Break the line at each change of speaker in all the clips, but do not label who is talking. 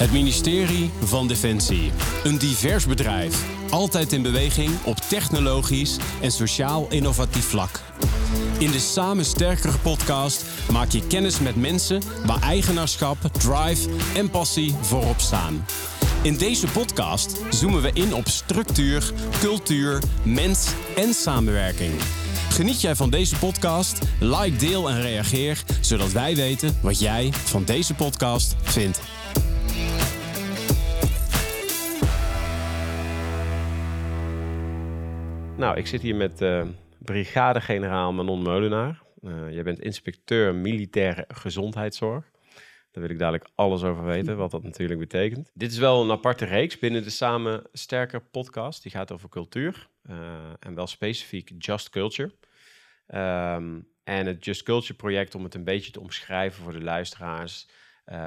Het ministerie van Defensie. Een divers bedrijf. Altijd in beweging op technologisch en sociaal innovatief vlak. In de Samen Sterkere podcast maak je kennis met mensen waar eigenaarschap, drive en passie voorop staan. In deze podcast zoomen we in op structuur, cultuur, mens en samenwerking. Geniet jij van deze podcast? Like, deel en reageer, zodat wij weten wat jij van deze podcast vindt.
Nou, ik zit hier met uh, brigadegeneraal Manon Meulenaar. Uh, jij bent inspecteur militaire gezondheidszorg. Daar wil ik dadelijk alles over weten, wat dat natuurlijk betekent. Dit is wel een aparte reeks binnen de Samen Sterker podcast. Die gaat over cultuur uh, en wel specifiek Just Culture. Um, en het Just Culture project, om het een beetje te omschrijven voor de luisteraars.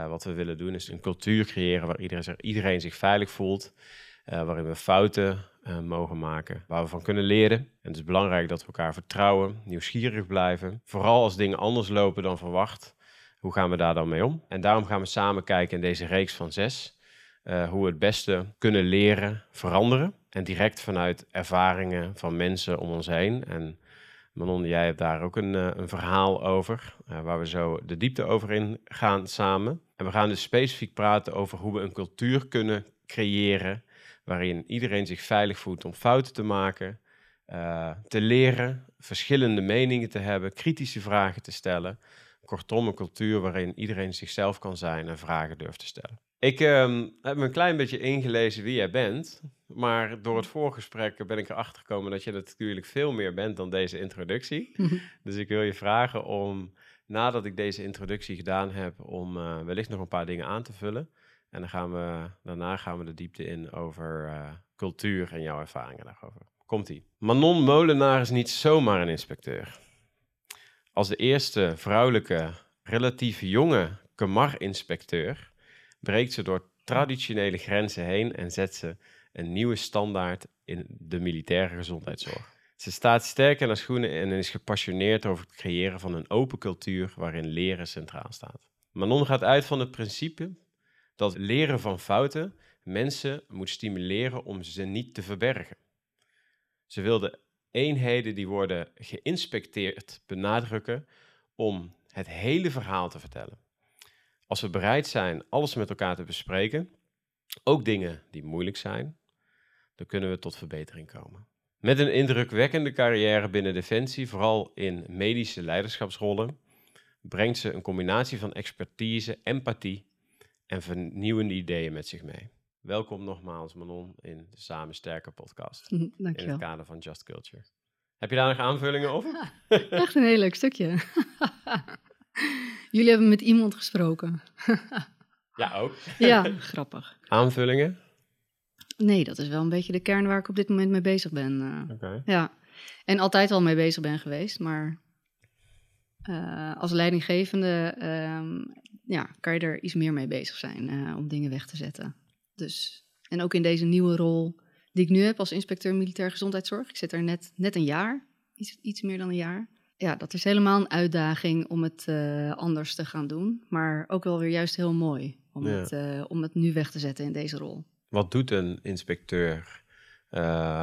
Wat we willen doen is een cultuur creëren waar iedereen zich, iedereen zich veilig voelt. Waarin we fouten uh, mogen maken, waar we van kunnen leren. En het is belangrijk dat we elkaar vertrouwen, nieuwsgierig blijven. Vooral als dingen anders lopen dan verwacht, hoe gaan we daar dan mee om? En daarom gaan we samen kijken in deze reeks van zes uh, hoe we het beste kunnen leren veranderen. En direct vanuit ervaringen van mensen om ons heen. En Manon, jij hebt daar ook een, een verhaal over, waar we zo de diepte over in gaan samen. En we gaan dus specifiek praten over hoe we een cultuur kunnen creëren waarin iedereen zich veilig voelt om fouten te maken, uh, te leren, verschillende meningen te hebben, kritische vragen te stellen. Kortom, een cultuur waarin iedereen zichzelf kan zijn en vragen durft te stellen. Ik uh, heb me een klein beetje ingelezen wie jij bent, maar door het voorgesprek ben ik erachter gekomen dat je natuurlijk veel meer bent dan deze introductie. dus ik wil je vragen om, nadat ik deze introductie gedaan heb, om uh, wellicht nog een paar dingen aan te vullen. En dan gaan we, daarna gaan we de diepte in over uh, cultuur en jouw ervaringen daarover. Komt-ie. Manon Molenaar is niet zomaar een inspecteur. Als de eerste vrouwelijke, relatief jonge Kamar-inspecteur breekt ze door traditionele grenzen heen en zet ze een nieuwe standaard in de militaire gezondheidszorg. Ze staat sterk in haar schoenen en is gepassioneerd over het creëren van een open cultuur waarin leren centraal staat. Manon gaat uit van het principe dat leren van fouten mensen moet stimuleren om ze niet te verbergen. Ze wilde eenheden die worden geïnspecteerd benadrukken om het hele verhaal te vertellen. Als we bereid zijn alles met elkaar te bespreken, ook dingen die moeilijk zijn, dan kunnen we tot verbetering komen. Met een indrukwekkende carrière binnen Defensie, vooral in medische leiderschapsrollen, brengt ze een combinatie van expertise, empathie en vernieuwende ideeën met zich mee. Welkom nogmaals, Manon, in de Samen Sterker podcast.
Dankjewel.
In het kader van Just Culture. Heb je daar nog aanvullingen over?
Echt een heel leuk stukje. Jullie hebben met iemand gesproken.
ja, ook.
ja, grappig.
Aanvullingen?
Nee, dat is wel een beetje de kern waar ik op dit moment mee bezig ben. Uh,
okay.
Ja, en altijd al mee bezig ben geweest, maar uh, als leidinggevende uh, ja, kan je er iets meer mee bezig zijn uh, om dingen weg te zetten. Dus, en ook in deze nieuwe rol die ik nu heb als inspecteur militair gezondheidszorg. Ik zit er net, net een jaar, iets, iets meer dan een jaar. Ja, dat is helemaal een uitdaging om het uh, anders te gaan doen. Maar ook wel weer juist heel mooi om, ja. het, om het nu weg te zetten in deze rol.
Wat doet een inspecteur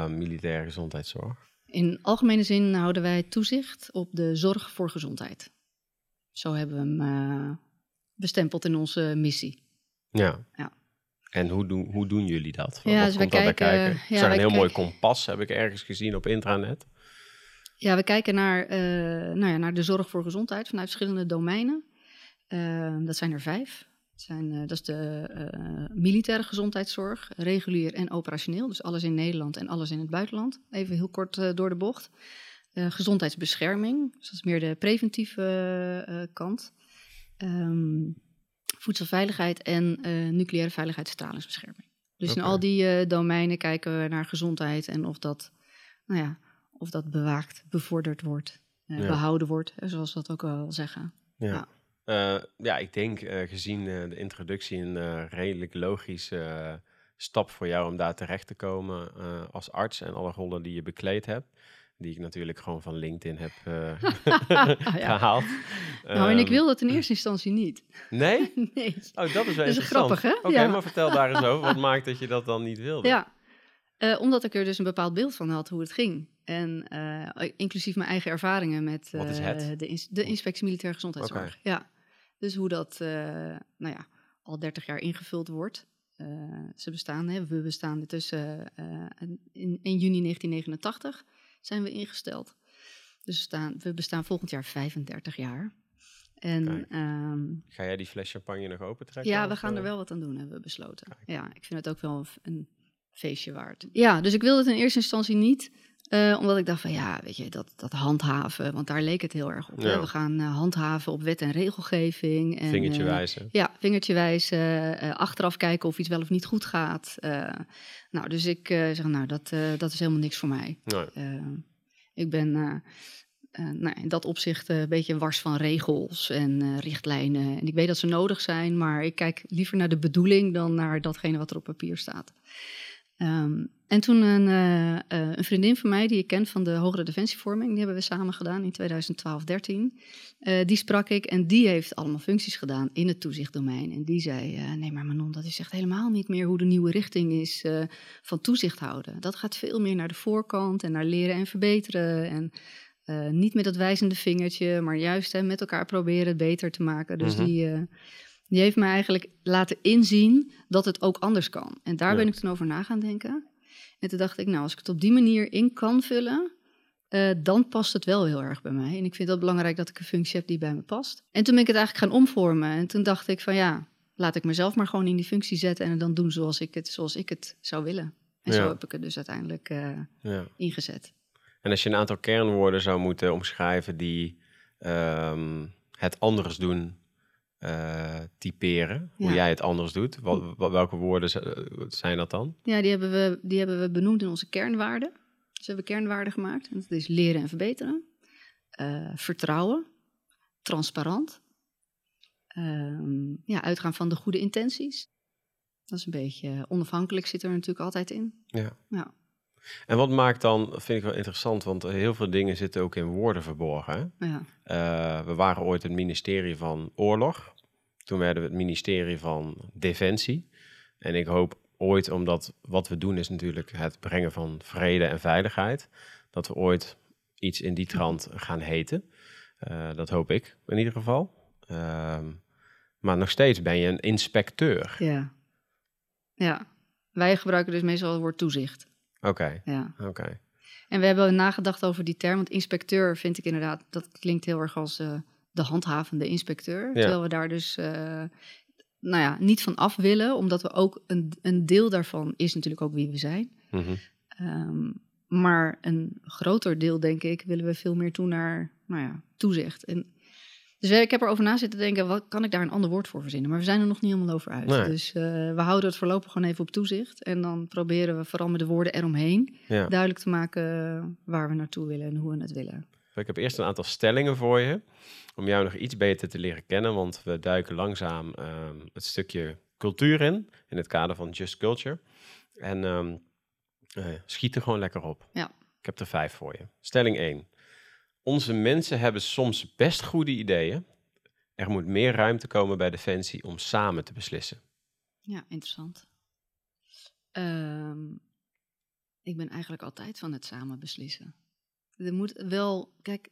militair gezondheidszorg?
In algemene zin houden wij toezicht op de zorg voor gezondheid. Zo hebben we hem bestempeld in onze missie.
Ja.
ja.
En hoe doen, hoe doen jullie dat?
Ja, dus
komt dat
kijken,
bij kijken?
ja,
Ik zag
wij
een heel mooi kompas, heb ik ergens gezien op intranet.
Ja, we kijken naar, eh, nou ja, naar de zorg voor gezondheid vanuit verschillende domeinen. Eh, dat zijn er vijf. Dat, zijn, eh, dat is de eh, militaire gezondheidszorg, regulier en operationeel. Dus alles in Nederland en alles in het buitenland. Even heel kort eh, door de bocht. Gezondheidsbescherming, dus dat is meer de preventieve kant. Ehm, voedselveiligheid en nucleaire veiligheid stralingsbescherming. Dus in al die domeinen kijken we naar gezondheid en of dat, nou ja, of dat bewaakt, bevorderd wordt, eh,
Ja.
behouden wordt, zoals we dat ook wel zeggen.
Ja.
Ja.
Eh, ja, ik denk eh, gezien eh, de introductie een redelijk logische stap voor jou om daar terecht te komen als arts en alle rollen die je bekleed hebt. die ik natuurlijk gewoon van LinkedIn heb eh,
Ja.
gehaald.
Nou, en ik
Ehm,
wil dat in eerste instantie niet.
Nee?
nee.
Oh, dat is wel
is grappig, hè?
Oké,
Ja.
maar vertel daar eens over. Wat maakt dat je dat dan niet wilde?
Ja, omdat ik er dus een bepaald beeld van had hoe het ging. En inclusief mijn eigen ervaringen met? De, ins- de inspectie militaire gezondheidszorg. Ja, dus hoe dat eh, nou ja, al 30 jaar ingevuld wordt. Eh, ze bestaan, hè, we bestaan tussen eh, in, in juni 1989 zijn we ingesteld. Dus we, staan, we bestaan volgend jaar 35 jaar. En ehm,
Ga jij die fles champagne nog opentrekken?
ja, we gaan er wel wat aan doen, hebben we besloten.
Kijk.
Ja, ik vind het ook wel een, een feestje waard. Ja, dus ik wilde het in eerste instantie niet. Eh, omdat ik dacht van ja, weet je, dat, dat handhaven, want daar leek het heel erg op.
Ja.
We gaan eh, handhaven op wet en regelgeving. En,
Vingertje
eh,
wijzen.
Ja, vingertje wijzen, achteraf kijken of iets wel of niet goed gaat. Nou, dus ik zeg, nou, dat, dat is helemaal niks voor mij.
Nee.
Ik ben nou, in dat opzicht een beetje wars van regels en richtlijnen. En ik weet dat ze nodig zijn, maar ik kijk liever naar de bedoeling dan naar datgene wat er op papier staat. Ehm, en toen een, eh, eh, een vriendin van mij, die ik ken van de Hogere Defensievorming, die hebben we samen gedaan in 2012-13. Eh, die sprak ik en die heeft allemaal functies gedaan in het toezichtdomein. En die zei, nee maar Manon, dat is echt helemaal niet meer hoe de nieuwe richting is van toezicht houden. Dat gaat veel meer naar de voorkant en naar leren en verbeteren. En niet met dat wijzende vingertje, maar juist hè, met elkaar proberen het beter te maken. Dus
Mhm.
die, die heeft me eigenlijk laten inzien dat het ook anders kan. En daar
Ja.
ben ik toen over na gaan denken. En toen dacht ik, nou, als ik het op die manier in kan vullen, eh, dan past het wel heel erg bij mij. En ik vind het belangrijk dat ik een functie heb die bij me past. En toen ben ik het eigenlijk gaan omvormen. En toen dacht ik van ja, laat ik mezelf maar gewoon in die functie zetten en het dan doen zoals ik het, zoals ik het zou willen. En zo heb ik het dus uiteindelijk eh,
Ja.
ingezet.
En als je een aantal kernwoorden zou moeten omschrijven die ehm, het anders doen eh, typeren, hoe jij het anders doet, wat, wat- welke woorden eh, zijn dat dan?
Ja, die hebben, we, die hebben we benoemd in onze kernwaarden. Dus we hebben kernwaarden gemaakt. En dat is leren en verbeteren. eh, vertrouwen. Transparant. ehm, ja, uitgaan van de goede intenties. Dat is een beetje onafhankelijk zit er natuurlijk altijd in.
Ja.
Ja.
En wat maakt dan, vind ik wel interessant, want heel veel dingen zitten ook in woorden verborgen.
Ja,
Eh, we waren ooit het ministerie van Oorlog. Toen werden we het ministerie van Defensie. En ik hoop ooit, omdat wat we doen is natuurlijk het brengen van vrede en veiligheid, dat we ooit iets in die trant gaan heten. Eh, dat hoop ik in ieder geval. Ehm, maar nog steeds ben je een inspecteur.
ja. ja. Wij gebruiken dus meestal het woord toezicht.
Oké,
Ja.
oké.
En we hebben nagedacht over die term. Want inspecteur vind ik inderdaad, dat klinkt heel erg als eh, de handhavende inspecteur. Terwijl we daar dus eh, nou ja, niet van af willen. Omdat we ook een, een deel daarvan is natuurlijk ook wie we zijn.
Mhm.
Ehm, maar een groter deel, denk ik, willen we veel meer toe naar nou ja, toezicht. En, dus ik heb erover na zitten denken, wat kan ik daar een ander woord voor verzinnen? Maar we zijn er nog niet helemaal over uit.
Nee.
Dus eh, we houden het voorlopig gewoon even op toezicht. En dan proberen we vooral met de woorden eromheen
Ja.
duidelijk te maken waar we naartoe willen en hoe we het willen.
Ik heb eerst een aantal stellingen voor je, om jou nog iets beter te leren kennen, want we duiken langzaam ehm, het stukje cultuur in, in het kader van Just Culture. En ehm eh, schiet er gewoon lekker op.
Ja.
Ik heb er vijf voor je. Stelling 1. Onze mensen hebben soms best goede ideeën. Er moet meer ruimte komen bij Defensie om samen te beslissen.
Ja, interessant. Ehm, ik ben eigenlijk altijd van het samen beslissen. Er moet wel, kijk,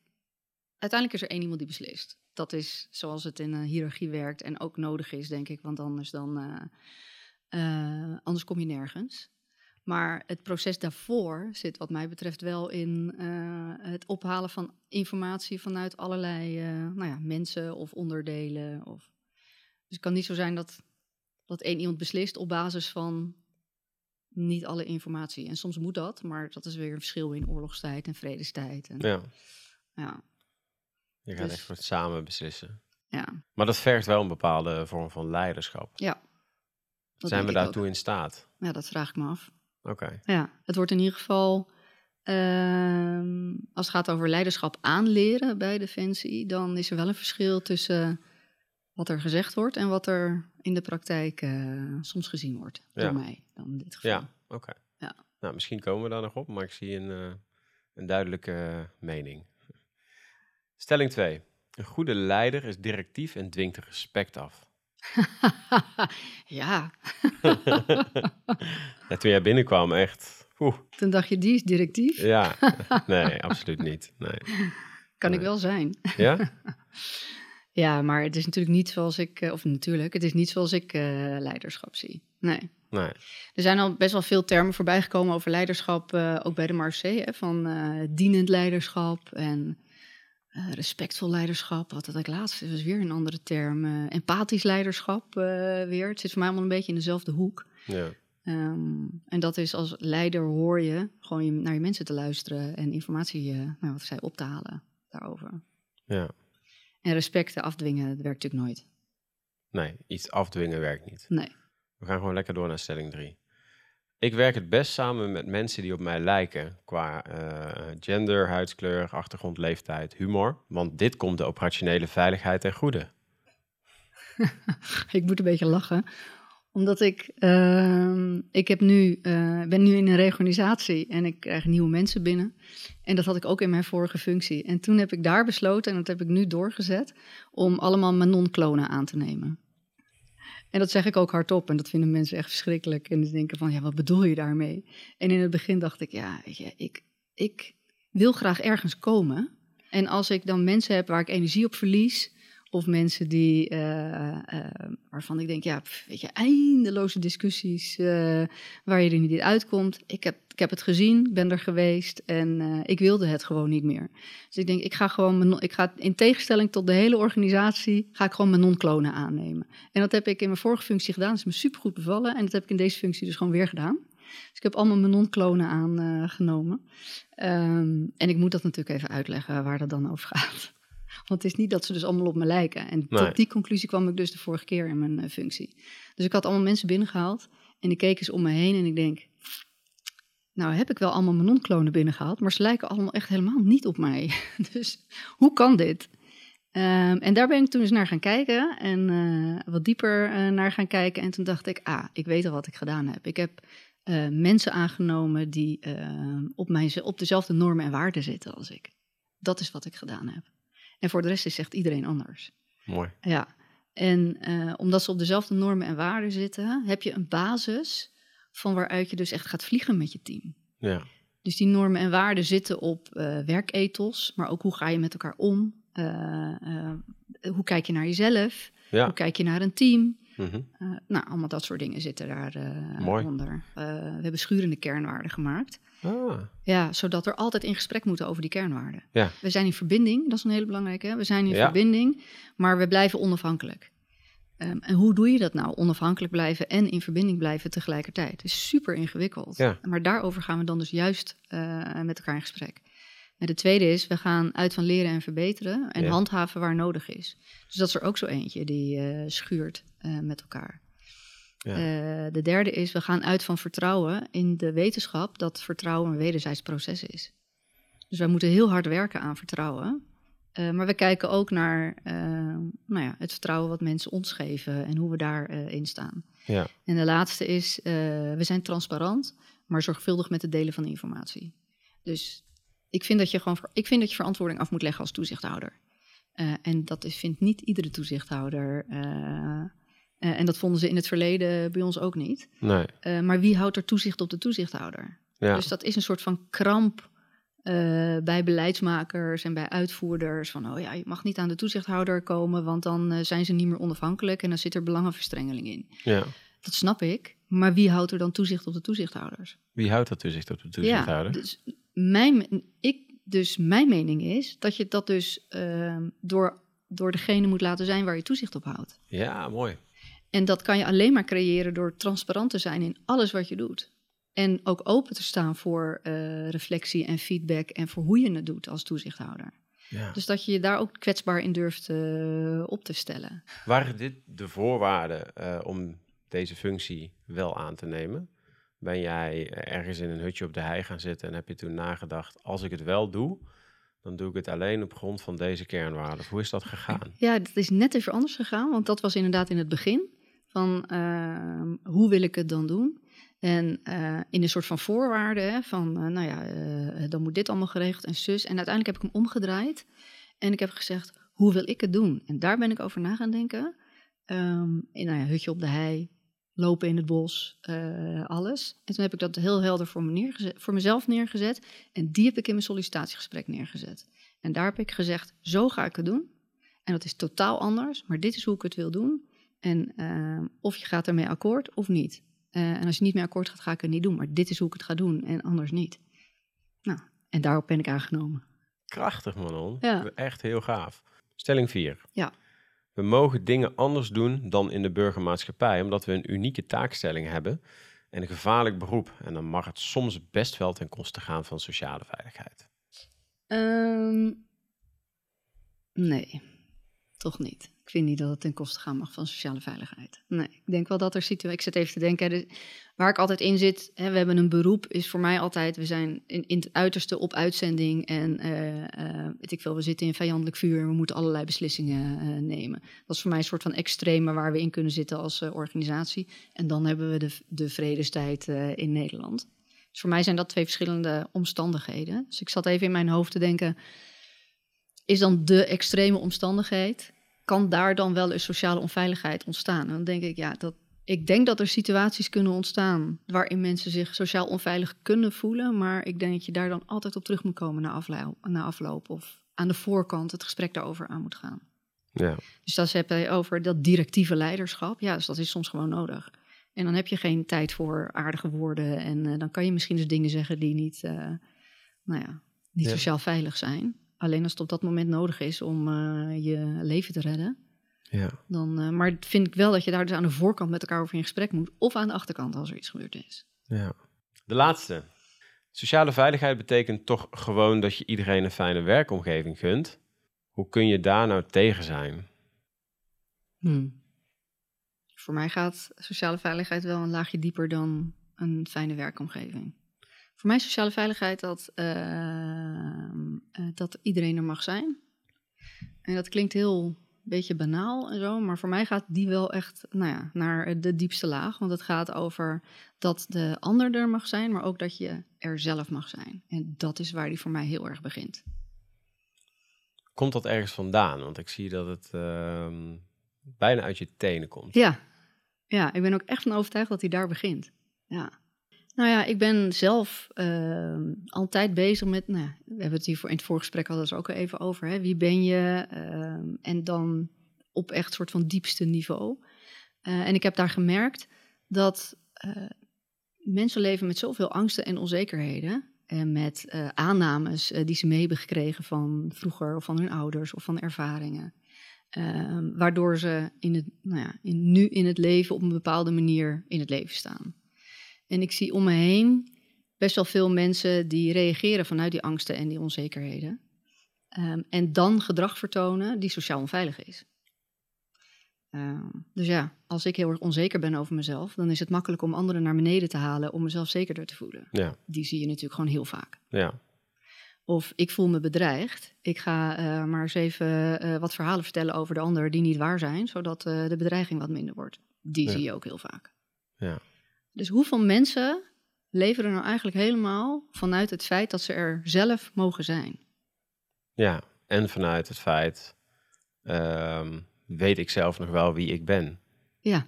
uiteindelijk is er één iemand die beslist. Dat is zoals het in een hiërarchie werkt en ook nodig is, denk ik, want anders dan, eh, eh, anders kom je nergens. Maar het proces daarvoor zit, wat mij betreft, wel in eh, het ophalen van informatie vanuit allerlei eh, nou ja, mensen of onderdelen. Of... Dus het kan niet zo zijn dat dat één iemand beslist op basis van niet alle informatie. En soms moet dat, maar dat is weer een verschil in oorlogstijd en vredestijd. En,
Ja,
ja,
je gaat
Dus-
echt voor het samen beslissen.
ja,
Maar dat vergt wel een bepaalde vorm van leiderschap.
ja. Dat
Zijn we daartoe in staat?
Ja, dat vraag ik me af.
Oké.
Ja, het wordt in ieder geval, ehm, als het gaat over leiderschap aanleren bij Defensie, dan is er wel een verschil tussen wat er gezegd wordt en wat er in de praktijk eh, soms gezien wordt.
Ja.
Door mij dan in dit geval.
Ja, oké.
Ja.
Nou, misschien komen we daar nog op, maar ik zie een, eh, Een duidelijke mening. Stelling 2. Een goede leider is directief en dwingt respect af.
ja,
Ja, toen jij binnenkwam, echt. Oeh,
toen dacht je, die is directief.
ja. Nee, absoluut niet. Nee.
Kan ik wel zijn.
Ja?
Ja, maar het is natuurlijk niet zoals ik, eh, of natuurlijk, het is niet zoals ik eh, leiderschap zie. Nee.
Nee.
Er zijn al best wel veel termen voorbij gekomen over leiderschap, eh, ook bij de Marseille, hè, van dienend leiderschap en eh, respectvol leiderschap. Wat had ik laatst, dat was weer een andere term. eh, empathisch leiderschap eh, weer. Het zit voor mij allemaal een beetje in dezelfde hoek.
Ja.
Ehm, en dat is als leider hoor je gewoon je, naar je mensen te luisteren en informatie, nou, wat zei, op te halen daarover.
ja.
En respecten afdwingen, dat werkt natuurlijk nooit.
Nee, iets afdwingen werkt niet.
Nee.
We gaan gewoon lekker door naar stelling 3. Ik werk het best samen met mensen die op mij lijken qua eh, gender, huidskleur, achtergrond, leeftijd, humor. Want dit komt de operationele veiligheid ten goede.
Ik moet een beetje lachen. Omdat ik, ehm, ik heb nu, eh, ben nu in een reorganisatie en ik krijg nieuwe mensen binnen. En dat had ik ook in mijn vorige functie. En toen heb ik daar besloten, en dat heb ik nu doorgezet, om allemaal Manon-klonen aan te nemen. En dat zeg ik ook hardop en dat vinden mensen echt verschrikkelijk. En ze denken van, ja, wat bedoel je daarmee? En in het begin dacht ik, ja, weet je, ik, ik wil graag ergens komen. En als ik dan mensen heb waar ik energie op verlies, of mensen die, eh, eh, waarvan ik denk, ja, weet je, eindeloze discussies eh, waar je er niet uitkomt. Ik heb, ik heb het gezien, ik ben er geweest en ik wilde het gewoon niet meer. Dus ik denk, ik ga gewoon, mijn ik ga in tegenstelling tot de hele organisatie, ga ik gewoon mijn non-klonen aannemen. En dat heb ik in mijn vorige functie gedaan, dat is me supergoed bevallen. En dat heb ik in deze functie dus gewoon weer gedaan. Dus ik heb allemaal mijn non-klonen aangenomen. Ehm, en ik moet dat natuurlijk even uitleggen waar dat dan over gaat. Want het is niet dat ze dus allemaal op me lijken. En
Nee.
tot die conclusie kwam ik dus de vorige keer in mijn eh, functie. Dus ik had allemaal mensen binnengehaald. En ik keek eens om me heen en ik denk... Nou heb ik wel allemaal mijn non-klonen binnengehaald... maar ze lijken allemaal echt helemaal niet op mij. Dus hoe kan dit? Ehm, en daar ben ik toen eens naar gaan kijken en eh, wat dieper eh, naar gaan kijken. En toen dacht ik, ah, ik weet al wat ik gedaan heb. Ik heb mensen aangenomen die eh, op, mijn, op dezelfde normen en waarden zitten als ik. Dat is wat ik gedaan heb. En voor de rest is echt iedereen anders.
Mooi.
Ja, en eh, omdat ze op dezelfde normen en waarden zitten, heb je een basis van waaruit je dus echt gaat vliegen met je team.
Ja.
Dus die normen en waarden zitten op werkethos, maar ook hoe ga je met elkaar om? Eh, hoe kijk je naar jezelf?
Ja.
Hoe kijk je naar een team?
Mhm.
Eh, nou, allemaal dat soort dingen zitten daar eh, onder. Eh, we hebben schurende kernwaarden gemaakt.
Ah,
Ja, zodat er altijd in gesprek moeten over die kernwaarden.
Ja.
We zijn in verbinding, dat is een hele belangrijke. We zijn in
Ja.
verbinding, maar we blijven onafhankelijk. Ehm, en hoe doe je dat nou? Onafhankelijk blijven en in verbinding blijven tegelijkertijd. Het is super ingewikkeld.
Ja.
Maar daarover gaan we dan dus juist met elkaar in gesprek. En de tweede is, we gaan uit van leren en verbeteren en
Ja.
handhaven waar nodig is. Dus dat is er ook zo eentje die schuurt eh, met elkaar.
Ja.
Eh, de derde is, we gaan uit van vertrouwen in de wetenschap dat vertrouwen een wederzijds proces is. Dus wij moeten heel hard werken aan vertrouwen. Eh, maar we kijken ook naar nou ja, het vertrouwen wat mensen ons geven en hoe we daarin in staan.
ja.
En de laatste is, we zijn transparant, maar zorgvuldig met het delen van informatie. Dus ik vind dat je gewoon, ik vind dat je verantwoording af moet leggen als toezichthouder. En dat is, vindt niet iedere toezichthouder. Eh, en dat vonden ze in het verleden bij ons ook niet.
Nee.
Eh, maar wie houdt er toezicht op de toezichthouder?
Ja.
Dus dat is een soort van kramp eh, bij beleidsmakers en bij uitvoerders. Van, oh ja, je mag niet aan de toezichthouder komen, want dan zijn ze niet meer onafhankelijk en dan zit er belangenverstrengeling in.
ja.
Dat snap ik. Maar wie houdt er dan toezicht op de toezichthouders?
Wie houdt dat toezicht op de toezichthouder?
Ja, dus mijn, ik, dus mijn mening is dat je dat dus ehm, door, door degene moet laten zijn waar je toezicht op houdt.
Ja, mooi.
En dat kan je alleen maar creëren door transparant te zijn in alles wat je doet. En ook open te staan voor eh, reflectie en feedback en voor hoe je het doet als toezichthouder.
Ja.
Dus dat je je daar ook kwetsbaar in durft eh, op te stellen.
Waren dit de voorwaarden eh, om deze functie wel aan te nemen? Ben jij ergens in een hutje op de hei gaan zitten en heb je toen nagedacht, als ik het wel doe, dan doe ik het alleen op grond van deze kernwaarden. Hoe is dat gegaan?
Ja, dat is net even anders gegaan, want dat was inderdaad in het begin van ehm, hoe wil ik het dan doen? En uh, in een soort van voorwaarden van, uh, nou ja, uh, dan moet dit allemaal geregeld en zus. En uiteindelijk heb ik hem omgedraaid en ik heb gezegd, hoe wil ik het doen? En daar ben ik over na gaan denken. Um, in, nou ja, hutje op de hei, lopen in het bos, alles. En toen heb ik dat heel helder voor, me voor mezelf neergezet. En die heb ik in mijn sollicitatiegesprek neergezet. En daar heb ik gezegd, zo ga ik het doen. En dat is totaal anders, maar dit is hoe ik het wil doen. En uh, of je gaat ermee akkoord of niet. Uh, en als je niet mee akkoord gaat, ga ik het niet doen. Maar dit is hoe ik het ga doen en anders niet. Nou, en daarop ben ik aangenomen.
Krachtig, Manon.
Ja.
Echt heel gaaf. Stelling 4.
Ja.
We mogen dingen anders doen dan in de burgermaatschappij, omdat we een unieke taakstelling hebben en een gevaarlijk beroep. En dan mag het soms best wel ten koste gaan van sociale veiligheid.
Um, nee, toch niet. Ik vind niet dat het ten koste gaan mag van sociale veiligheid. Nee, ik denk wel dat er situaties... Ik zit even te denken, waar ik altijd in zit... Hè, we hebben een beroep, is voor mij altijd... We zijn in, in het uiterste op uitzending en uh, weet ik veel, we zitten in vijandelijk vuur... en we moeten allerlei beslissingen uh, nemen. Dat is voor mij een soort van extreme waar we in kunnen zitten als organisatie. En dan hebben we de, de vredestijd in Nederland. Dus voor mij zijn dat twee verschillende omstandigheden. Dus ik zat even in mijn hoofd te denken... Is dan de extreme omstandigheid kan daar dan wel een sociale onveiligheid ontstaan? En dan denk ik, ja, dat, ik denk dat er situaties kunnen ontstaan waarin mensen zich sociaal onveilig kunnen voelen, maar ik denk dat je daar dan altijd op terug moet komen na afloop, na afloop of aan de voorkant het gesprek daarover aan moet gaan.
Ja.
Dus dat heb je over dat directieve leiderschap. Ja, dus dat is soms gewoon nodig. En dan heb je geen tijd voor aardige woorden en uh, dan kan je misschien dus dingen zeggen die niet, uh, nou ja, niet
Ja.
sociaal veilig zijn. Alleen als het op dat moment nodig is om uh, je leven te redden.
Ja.
Dan, uh, maar vind ik wel dat je daar dus aan de voorkant met elkaar over in gesprek moet. Of aan de achterkant als er iets gebeurd is.
ja. De laatste. Sociale veiligheid betekent toch gewoon dat je iedereen een fijne werkomgeving gunt. Hoe kun je daar nou tegen zijn?
Hmm. Voor mij gaat sociale veiligheid wel een laagje dieper dan een fijne werkomgeving. Voor mij is sociale veiligheid dat, uh, uh, dat iedereen er mag zijn. En dat klinkt heel beetje banaal en zo, maar voor mij gaat die wel echt nou ja, naar de diepste laag. Want het gaat over dat de ander er mag zijn, maar ook dat je er zelf mag zijn. En dat is waar die voor mij heel erg begint.
Komt dat ergens vandaan? Want ik zie dat het uh, bijna uit je tenen komt.
Ja. ja, ik ben ook echt van overtuigd dat hij daar begint. Ja. Nou ja, ik ben zelf uh, altijd bezig met, nou, we hebben het hier voor, in het voorgesprek hadden we het ook even over, hè, wie ben je? Uh, en dan op echt soort van diepste niveau. Uh, en ik heb daar gemerkt dat eh, mensen leven met zoveel angsten en onzekerheden. En met uh, aannames die ze mee hebben gekregen van vroeger of van hun ouders of van ervaringen. Ehm, waardoor ze in het, nou ja, in, nu in het leven op een bepaalde manier in het leven staan. En ik zie om me heen best wel veel mensen die reageren vanuit die angsten en die onzekerheden. Um, en dan gedrag vertonen die sociaal onveilig is. Um, dus ja, als ik heel erg onzeker ben over mezelf, dan is het makkelijk om anderen naar beneden te halen om mezelf zekerder te voelen.
Ja.
Die zie je natuurlijk gewoon heel vaak.
Ja.
Of ik voel me bedreigd. Ik ga uh, maar eens even uh, wat verhalen vertellen over de ander die niet waar zijn, zodat uh, de bedreiging wat minder wordt. Die
Ja.
zie je ook heel vaak.
Ja.
Dus hoeveel mensen leven er nou eigenlijk helemaal vanuit het feit dat ze er zelf mogen zijn?
Ja, en vanuit het feit, ehm, weet ik zelf nog wel wie ik ben.
Ja.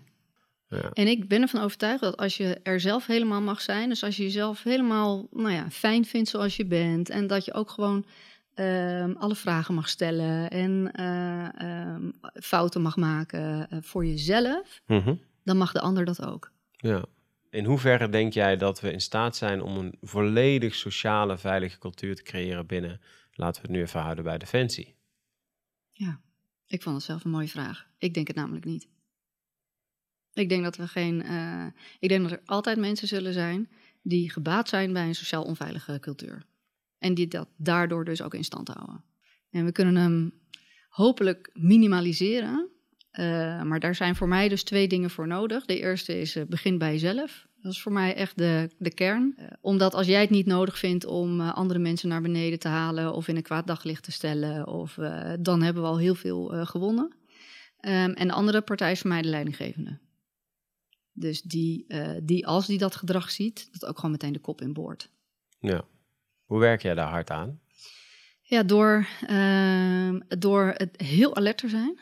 Ja.
En ik ben ervan overtuigd dat als je er zelf helemaal mag zijn, dus als je jezelf helemaal nou ja, fijn vindt zoals je bent, en dat je ook gewoon ehm, alle vragen mag stellen en eh, ehm, fouten mag maken eh, voor jezelf,
Mhm.
dan mag de ander dat ook.
ja. In hoeverre denk jij dat we in staat zijn om een volledig sociale, veilige cultuur te creëren binnen, laten we het nu even houden bij Defensie?
Ik vond het zelf een mooie vraag. Ik denk het namelijk niet. Ik denk dat we geen. eh, ik denk dat er altijd mensen zullen zijn die gebaat zijn bij een sociaal onveilige cultuur. En die dat daardoor dus ook in stand houden. En we kunnen hem hopelijk minimaliseren. Eh, maar daar zijn voor mij dus twee dingen voor nodig. De eerste is eh, begin bij jezelf. Dat is voor mij echt de, de kern. Eh, omdat als jij het niet nodig vindt om andere mensen naar beneden te halen of in een kwaad daglicht te stellen, of, dan hebben we al heel veel gewonnen. Ehm, en de andere partij is voor mij de leidinggevende. Dus die, die, als die dat gedrag ziet, dat ook gewoon meteen de kop in boord.
Ja. Hoe werk jij daar hard aan?
Ja, door, ehm, door het heel alert te zijn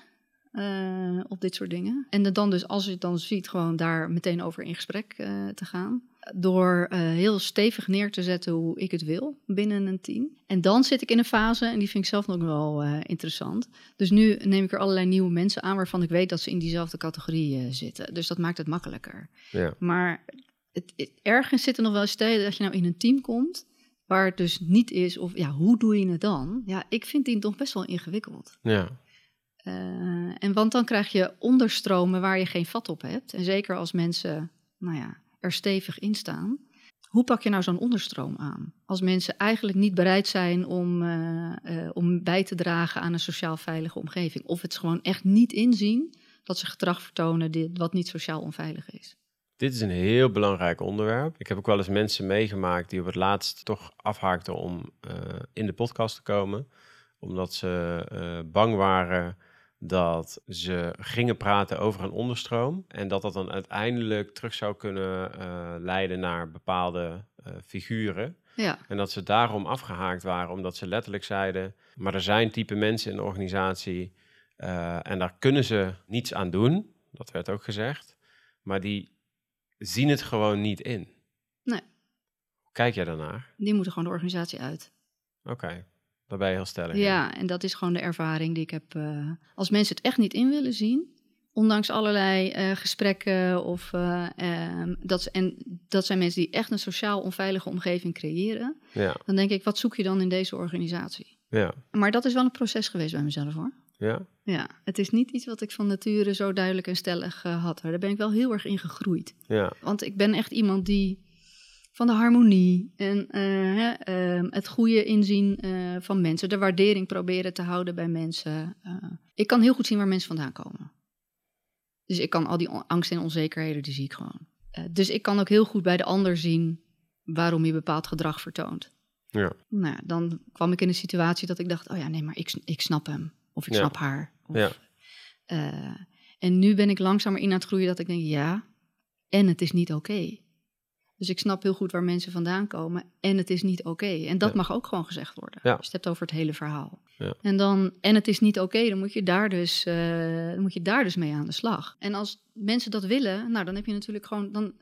eh, op dit soort dingen. En dan dus, als je het dan ziet, gewoon daar meteen over in gesprek eh, te gaan. Door eh, heel stevig neer te zetten hoe ik het wil binnen een team. En dan zit ik in een fase, en die vind ik zelf nog wel interessant. Dus nu neem ik er allerlei nieuwe mensen aan waarvan ik weet dat ze in diezelfde categorie zitten. Dus dat maakt het makkelijker.
Ja.
Maar het, het- ergens zit er nog wel eens tegen dat je nou in een team komt waar het dus niet is of ja, hoe doe je het dan? Ja, ik vind die toch best wel ingewikkeld.
Ja.
Eh, en want dan krijg je onderstromen waar je geen vat op hebt. En zeker als mensen, nou ja, er stevig in staan. Hoe pak je nou zo'n onderstroom aan? Als mensen eigenlijk niet bereid zijn om, eh, eh, om bij te dragen aan een sociaal veilige omgeving. Of het gewoon echt niet inzien dat ze gedrag vertonen wat niet sociaal onveilig is.
Dit is een heel belangrijk onderwerp. Ik heb ook wel eens mensen meegemaakt die op het laatst toch afhaakten om in de podcast te komen. Omdat ze bang waren dat ze gingen praten over een onderstroom. En dat dat dan uiteindelijk terug zou kunnen eh, leiden naar bepaalde eh, figuren.
Ja,
En dat ze daarom afgehaakt waren, omdat ze letterlijk zeiden: maar er zijn type mensen in de organisatie eh, en daar kunnen ze niets aan doen. Dat werd ook gezegd. Maar die zien het gewoon niet in.
Nee.
Hoe kijk jij daarnaar?
die moeten gewoon de organisatie uit.
Oké, daar ben je heel stellig.
Ja, en dat is gewoon de ervaring die ik heb. eh, als mensen het echt niet in willen zien, ondanks allerlei eh, gesprekken of eh, ehm, dat, en dat zijn mensen die echt een sociaal onveilige omgeving creëren,
Ja,
dan denk ik, wat zoek je dan in deze organisatie?
ja,
Maar dat is wel een proces geweest bij mezelf hoor.
ja.
Ja, het is niet iets wat ik van nature zo duidelijk en stellig had. Daar ben ik wel heel erg in gegroeid.
ja.
Want ik ben echt iemand die van de harmonie en eh, ehm, het goede inzien eh, van mensen, de waardering proberen te houden bij mensen. eh. ik kan heel goed zien waar mensen vandaan komen. Dus ik kan al die angst en onzekerheden, die zie ik gewoon. Dus ik kan ook heel goed bij de ander zien waarom hij bepaald gedrag vertoont.
Ja.
Nou, dan kwam ik in een situatie dat ik dacht, oh ja, nee, maar ik, ik snap hem. Of ik
Ja.
snap haar. Of,
Ja.
en nu ben ik langzamer in aan het groeien dat ik denk, ja, en het is niet oké. Dus ik snap heel goed waar mensen vandaan komen en het is niet oké. En dat
Ja.
mag ook gewoon gezegd worden.
Ja.
Je hebt over het hele verhaal.
Ja.
En dan, en het is niet oké, dan moet je daar dus, eh, dan moet je daar dus mee aan de slag. En als mensen dat willen, nou dan heb je natuurlijk gewoon, dan,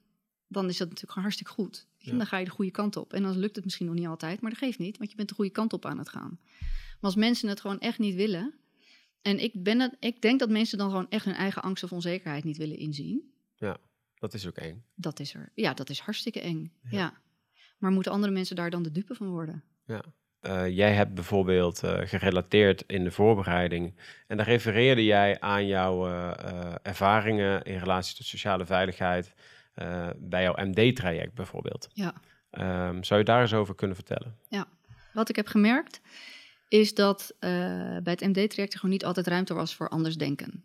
dan is dat natuurlijk gewoon hartstikke goed.
Ja.
Dan ga je de goede kant op. En dan lukt het misschien nog niet altijd, maar dat geeft niet, want je bent de goede kant op aan het gaan. Maar als mensen het gewoon echt niet willen, en ik, ben het, ik denk dat mensen dan gewoon echt hun eigen angst of onzekerheid niet willen inzien.
Dat is ook eng.
Dat is er. Ja, dat is hartstikke eng.
Ja.
Ja. Maar moeten andere mensen daar dan de dupe van worden?
Eh, jij hebt bijvoorbeeld eh, gerelateerd in de voorbereiding. En daar refereerde jij aan jouw eh, ervaringen in relatie tot sociale veiligheid. bij jouw MD-traject bijvoorbeeld.
Ja.
Ehm, zou je daar eens over kunnen vertellen?
Wat ik heb gemerkt, is dat bij het MD-traject er gewoon niet altijd ruimte was voor anders denken.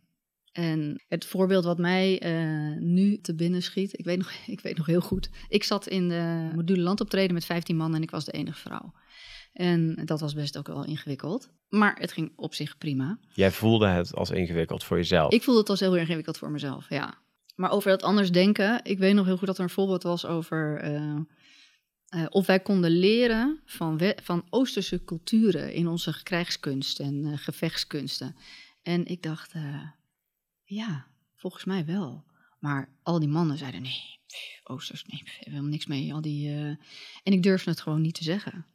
En het voorbeeld wat mij eh, nu te binnen schiet, ik weet, nog, ik weet nog heel goed. Ik zat in de module landoptreden met 15 man en ik was de enige vrouw. En dat was best ook wel ingewikkeld. Maar het ging op zich prima.
Jij voelde het als ingewikkeld voor jezelf.
Ik voelde het als heel erg ingewikkeld voor mezelf, ja. Maar over dat anders denken, ik weet nog heel goed dat er een voorbeeld was over eh, eh, of wij konden leren van, we- van Oosterse culturen in onze krijgskunst en gevechtskunsten. En ik dacht, ja, volgens mij wel. Maar al die mannen zeiden, nee, Oosters, nee, pff, helemaal niks mee. Al die, eh, En ik durfde het gewoon niet te zeggen.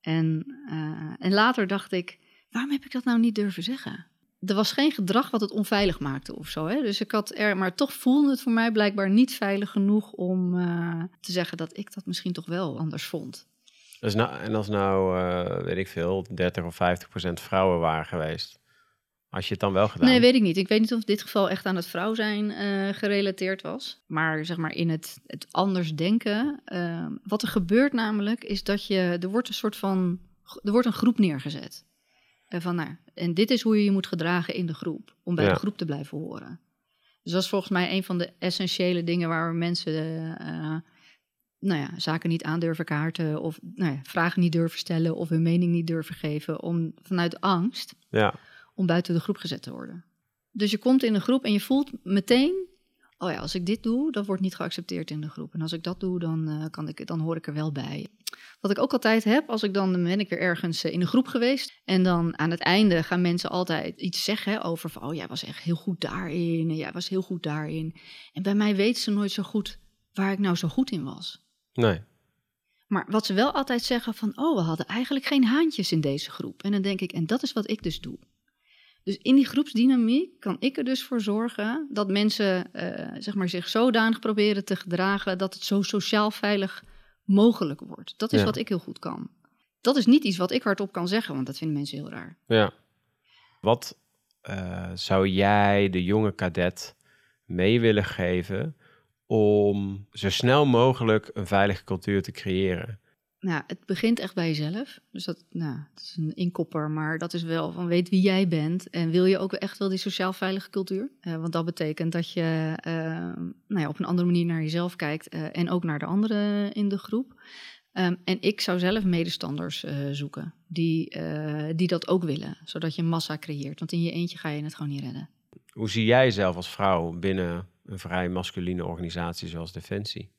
En, eh, en later dacht ik, waarom heb ik dat nou niet durven zeggen? Er was geen gedrag wat het onveilig maakte of zo. Hè? Dus ik had er, maar toch voelde het voor mij blijkbaar niet veilig genoeg om eh, te zeggen dat ik dat misschien toch wel anders vond.
Dus nou, en als nou, weet ik veel, 30 of 50 procent vrouwen waren geweest. Had je het dan wel gedaan?
Nee, weet ik niet. Ik weet niet of dit geval echt aan het vrouw zijn eh, gerelateerd was. Maar zeg maar in het, het anders denken. eh, wat er gebeurt namelijk is dat je... Er wordt een soort van... Er wordt een groep neergezet. Eh, van, nou, en dit is hoe je je moet gedragen in de groep. Om bij
Ja.
de groep te blijven horen. Dus dat is volgens mij een van de essentiële dingen... waar we mensen eh, nou ja, zaken niet aandurven kaarten... of nou ja, vragen niet durven stellen... of hun mening niet durven geven... om vanuit angst
Ja,
om buiten de groep gezet te worden. Dus je komt in een groep en je voelt meteen, oh ja, als ik dit doe, dat wordt niet geaccepteerd in de groep. En als ik dat doe, dan, uh, kan ik, dan hoor ik er wel bij. Wat ik ook altijd heb, als ik dan, ben ik ergens in een groep geweest. En dan aan het einde gaan mensen altijd iets zeggen over van, oh jij was echt heel goed daarin. En jij was heel goed daarin. En bij mij weten ze nooit zo goed waar ik nou zo goed in was.
Nee.
Maar wat ze wel altijd zeggen van, oh, we hadden eigenlijk geen haantjes in deze groep. En dan denk ik, en dat is wat ik dus doe. Dus in die groepsdynamiek kan ik er dus voor zorgen dat mensen uh, zeg maar zich zodanig proberen te gedragen dat het zo sociaal veilig mogelijk wordt. Dat is
Ja.
wat ik heel goed kan. Dat is niet iets wat ik hardop kan zeggen, want dat vinden mensen heel raar.
Ja. Wat eh, zou jij de jonge kadet mee willen geven om zo snel mogelijk een veilige cultuur te creëren?
Nou, het begint echt bij jezelf. Dus dat, nou, dat is een inkopper, maar dat is wel van weet wie jij bent. En wil je ook echt wel die sociaal veilige cultuur? Eh, want dat betekent dat je eh, nou ja, op een andere manier naar jezelf kijkt eh, en ook naar de anderen in de groep. Ehm, en ik zou zelf medestanders eh, zoeken die, die dat ook willen, zodat je massa creëert. Want in je eentje ga je het gewoon niet redden.
Hoe zie jij jezelf als vrouw binnen een vrij masculine organisatie zoals Defensie?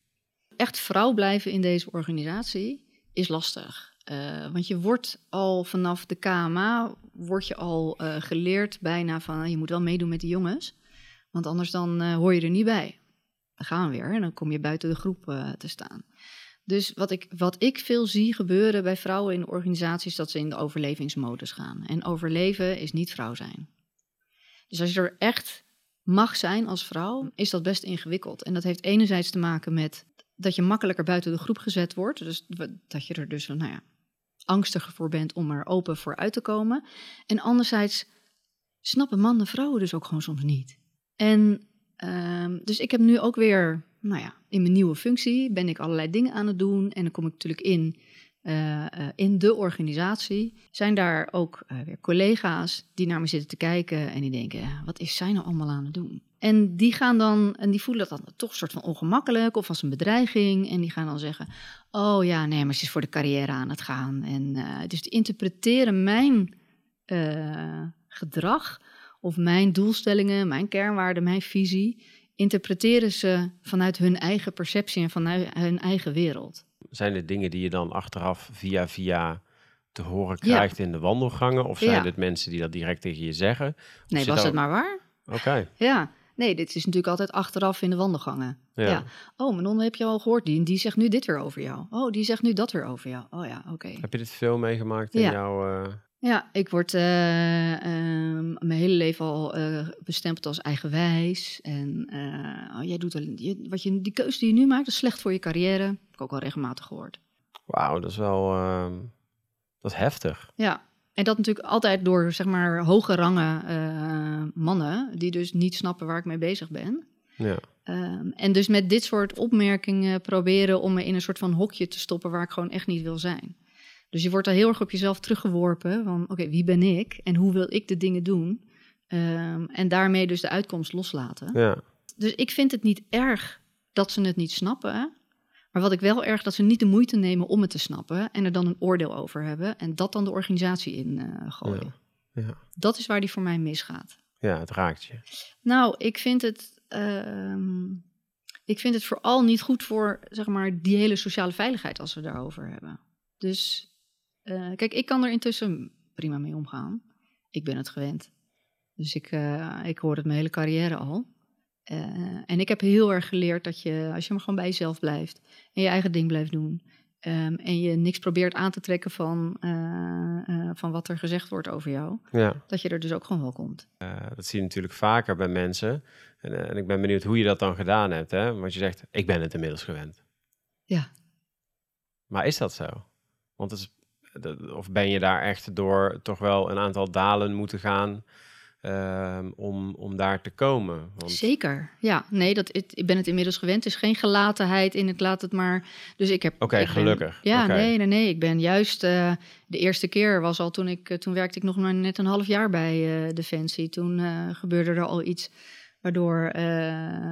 echt vrouw blijven in deze organisatie is lastig. Eh, want je wordt al vanaf de KMA wordt je al eh, geleerd bijna van je moet wel meedoen met de jongens. Want anders dan eh, hoor je er niet bij. Dan gaan we weer en dan kom je buiten de groep te staan. Dus wat ik, wat ik veel zie gebeuren bij vrouwen in organisaties, dat ze in de overlevingsmodus gaan. En overleven is niet vrouw zijn. Dus als je er echt mag zijn als vrouw, is dat best ingewikkeld. En dat heeft enerzijds te maken met dat je makkelijker buiten de groep gezet wordt. Dus dat je er dus, nou ja, angstiger voor bent om er open voor uit te komen. En anderzijds snappen mannen vrouwen dus ook gewoon soms niet. En ehm, dus ik heb nu ook weer, nou ja, in mijn nieuwe functie ben ik allerlei dingen aan het doen. En dan kom ik natuurlijk in, eh, eh, in de organisatie. Zijn daar ook eh, weer collega's die naar me zitten te kijken en die denken, wat is zij nou allemaal aan het doen? En die gaan dan, en die voelen dat dan toch een soort van ongemakkelijk of als een bedreiging. En die gaan dan zeggen: Oh ja, nee, maar ze is voor de carrière aan het gaan. En uh, dus die interpreteren mijn uh, gedrag of mijn doelstellingen, mijn kernwaarden, mijn visie. Interpreteren ze vanuit hun eigen perceptie en vanuit hun eigen wereld.
Zijn het dingen die je dan achteraf via via te horen krijgt ja. in de wandelgangen? Of zijn ja. het mensen die dat direct tegen je zeggen? Of
nee, was het maar waar?
Oké. Okay.
Ja, Nee, dit is natuurlijk altijd achteraf in de wandelgangen. Ja. ja. Oh, Manon, heb je al gehoord? Die, die zegt nu dit weer over jou. Oh, die zegt nu dat weer over jou. Oh ja, oké. Okay.
Heb je dit veel meegemaakt in
ja.
jouw... Uh...
Ja, ik word uh, um, mijn hele leven al uh, bestempeld als eigenwijs. En oh, jij doet je, wat je, die keuze die je nu maakt, is slecht voor je carrière. Heb ik ook al regelmatig gehoord.
Wauw, dat is wel... ehm, dat is heftig.
Ja, en dat natuurlijk altijd door, zeg maar, hoge rangen uh, mannen, die dus niet snappen waar ik mee bezig ben.
Ja.
Um, en dus met dit soort opmerkingen proberen om me in een soort van hokje te stoppen waar ik gewoon echt niet wil zijn. Dus je wordt daar heel erg op jezelf teruggeworpen van, oké, okay, wie ben ik en hoe wil ik de dingen doen? Um, en daarmee dus de uitkomst loslaten.
Ja.
Dus ik vind het niet erg dat ze het niet snappen. Maar wat ik wel erg dat ze niet de moeite nemen om het te snappen en er dan een oordeel over hebben en dat dan de organisatie in uh, gooien.
Ja. Ja.
Dat is waar die voor mij misgaat.
ja, het raakt je.
Nou, ik vind het, uh, ik vind het vooral niet goed voor zeg maar die hele sociale veiligheid als we daarover hebben. Dus uh, kijk, ik kan er intussen prima mee omgaan. Ik ben het gewend. Dus ik, uh, ik hoor het mijn hele carrière al. Uh, en ik heb heel erg geleerd dat je, als je maar gewoon bij jezelf blijft en je eigen ding blijft doen. Um, en je niks probeert aan te trekken van, uh, uh, van wat er gezegd wordt over jou.
Ja.
Dat je er dus ook gewoon wel komt.
dat zie je natuurlijk vaker bij mensen. En, en, ik ben benieuwd hoe je dat dan gedaan hebt. Hè? Want je zegt, ik ben het inmiddels gewend.
Ja.
Maar is dat zo? Want het is, of ben je daar echt door toch wel een aantal dalen moeten gaan... Um, om, om daar te komen.
Want... Zeker, ja. Nee, dat, ik ben het inmiddels gewend. Het is geen gelatenheid in het laat het maar... Dus ik heb...
Oké, okay, gelukkig.
Ben, ja,
okay.
nee, nee, nee. Ik ben juist... Uh, de eerste keer was al toen ik... Toen werkte ik nog maar net een half jaar bij uh, Defensie. Toen uh, gebeurde er al iets waardoor,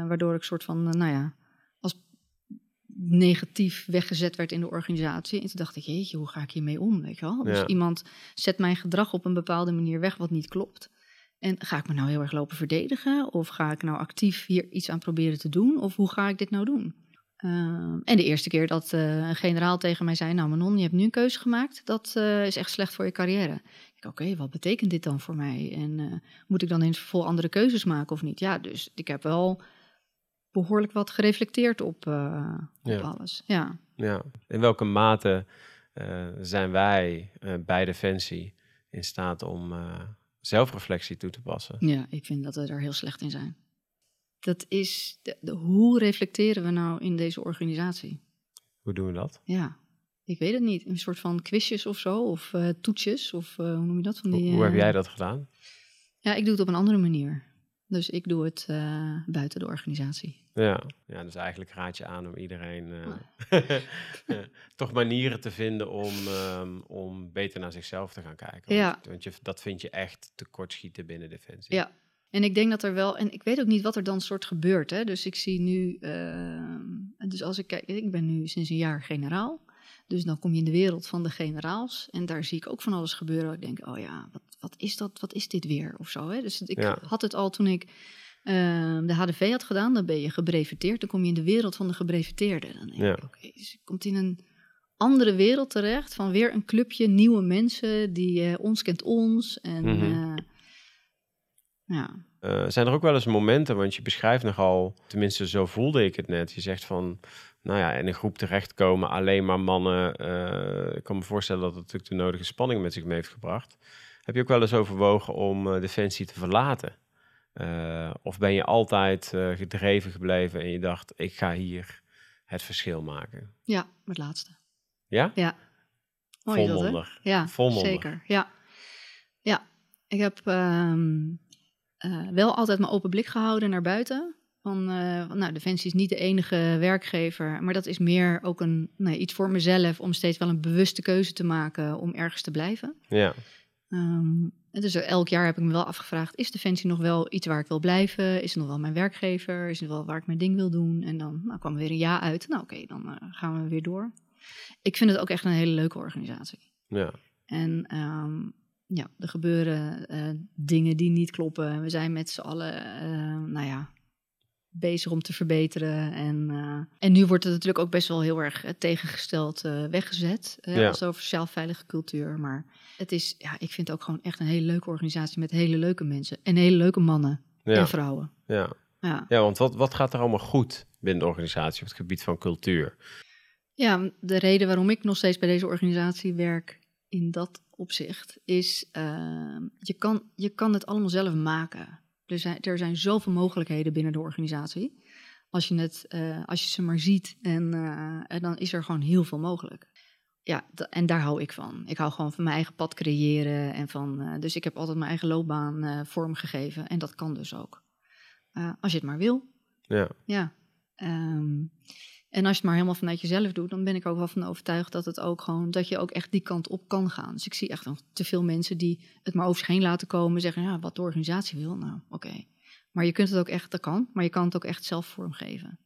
waardoor ik soort van, nou ja... als negatief weggezet werd in de organisatie. En toen dacht ik, jeetje, hoe ga ik hiermee om, weet je wel? Dus iemand zet mijn gedrag op een bepaalde manier weg wat niet klopt... En ga ik me nou heel erg lopen verdedigen? Of ga ik nou actief hier iets aan proberen te doen? Of hoe ga ik dit nou doen? Ehm, en de eerste keer dat eh, een generaal tegen mij zei: Nou, Manon, je hebt nu een keuze gemaakt. Dat eh, is echt slecht voor je carrière. Ik oké, wat betekent dit dan voor mij? En eh, moet ik dan het vervolg andere keuzes maken of niet? Ja, dus ik heb wel behoorlijk wat gereflecteerd op, op alles. Ja.
ja. In welke mate zijn wij bij Defensie in staat om zelfreflectie toe te passen?
Ja, ik vind dat we er heel slecht in zijn dat is, de, hoe reflecteren we nou in deze organisatie?
Hoe doen we dat?
Ja, ik weet het niet. Een soort van quizjes of zo, of uh, toetsjes, of uh, hoe noem je dat?
Van die, hoe, hoe heb jij dat gedaan?
Ja, ik doe het op een andere manier. Dus ik doe het uh, buiten de organisatie.
Ja. ja, dus eigenlijk raad je aan om iedereen uh, toch manieren te vinden om, um, om beter naar zichzelf te gaan kijken.
Ja.
Want, want je, dat vind je echt tekortschieten binnen Defensie.
Ja, en ik denk dat er wel, en ik weet ook niet wat er dan soort gebeurt. Hè? Dus ik zie nu, uh, dus als ik kijk, ik ben nu sinds een jaar generaal. Dus dan kom je in de wereld van de generaals. En daar zie ik ook van alles gebeuren. Ik denk, oh ja, wat, wat is dat? Wat is dit weer? Of zo. Hè? Dus ik had het al toen ik uh, de HDV had gedaan. Dan ben je gebreveteerd. Dan kom je in de wereld van de gebreveteerden. Dan denk ja. ik, dus je komt in een andere wereld terecht. Van weer een clubje nieuwe mensen die uh, ons kent ons. En mm -hmm. Ja.
Uh, zijn er ook wel eens momenten, want je beschrijft nogal, tenminste zo voelde ik het net. Je zegt van, nou ja, in een groep terechtkomen, alleen maar mannen. Ik kan me voorstellen dat het natuurlijk de nodige spanning met zich mee heeft gebracht. Heb je ook wel eens overwogen om Defensie te verlaten? Of ben je altijd gedreven gebleven en je dacht, ik ga hier het verschil maken?
Ja, het laatste.
Ja?
Ja.
Mooi Volmondig.
Ja,
Volmondig.
zeker. Ja. Ja, ik heb um, uh, wel altijd mijn open blik gehouden naar buiten. Van, nou, Defensie is niet de enige werkgever, maar dat is meer ook een, nee, iets voor mezelf om steeds wel een bewuste keuze te maken om ergens te blijven.
Ja.
Um, dus elk jaar heb ik me wel afgevraagd: is Defensie nog wel iets waar ik wil blijven? Is het nog wel mijn werkgever? Is het wel waar ik mijn ding wil doen? En dan nou, kwam er weer een ja uit. Nou, oké, dan uh, gaan we weer door. Ik vind het ook echt een hele leuke organisatie.
Ja.
En um, ja, er gebeuren uh, dingen die niet kloppen. We zijn met z'n allen, uh, nou ja, bezig om te verbeteren. En, uh, en nu wordt het natuurlijk ook best wel heel erg tegengesteld weggezet. Ja. Als over sociaal veilige cultuur. Maar het is, ja, ik vind het ook gewoon echt een hele leuke organisatie met hele leuke mensen. En hele leuke mannen
ja.
en vrouwen.
Ja, ja. ja want wat, wat gaat er allemaal goed binnen de organisatie op het gebied van cultuur?
Ja, de reden waarom ik nog steeds bij deze organisatie werk in dat opzicht is, uh, je, kan, je kan het allemaal zelf maken. Er zijn, er zijn zoveel mogelijkheden binnen de organisatie. Als je, het, uh, als je ze maar ziet, en, uh, en dan is er gewoon heel veel mogelijk. Ja, en daar hou ik van. Ik hou gewoon van mijn eigen pad creëren. En van, uh, dus ik heb altijd mijn eigen loopbaan vormgegeven. En dat kan dus ook. als je het maar wil.
Ja.
Ja. Um, en als je het maar helemaal vanuit jezelf doet, dan ben ik ook wel van overtuigd dat het ook gewoon dat je ook echt die kant op kan gaan. Dus ik zie echt nog te veel mensen die het maar over zich heen laten komen, zeggen ja, wat de organisatie wil, nou oké. Maar je kunt het ook echt, dat kan, maar je kan het ook echt zelf vormgeven.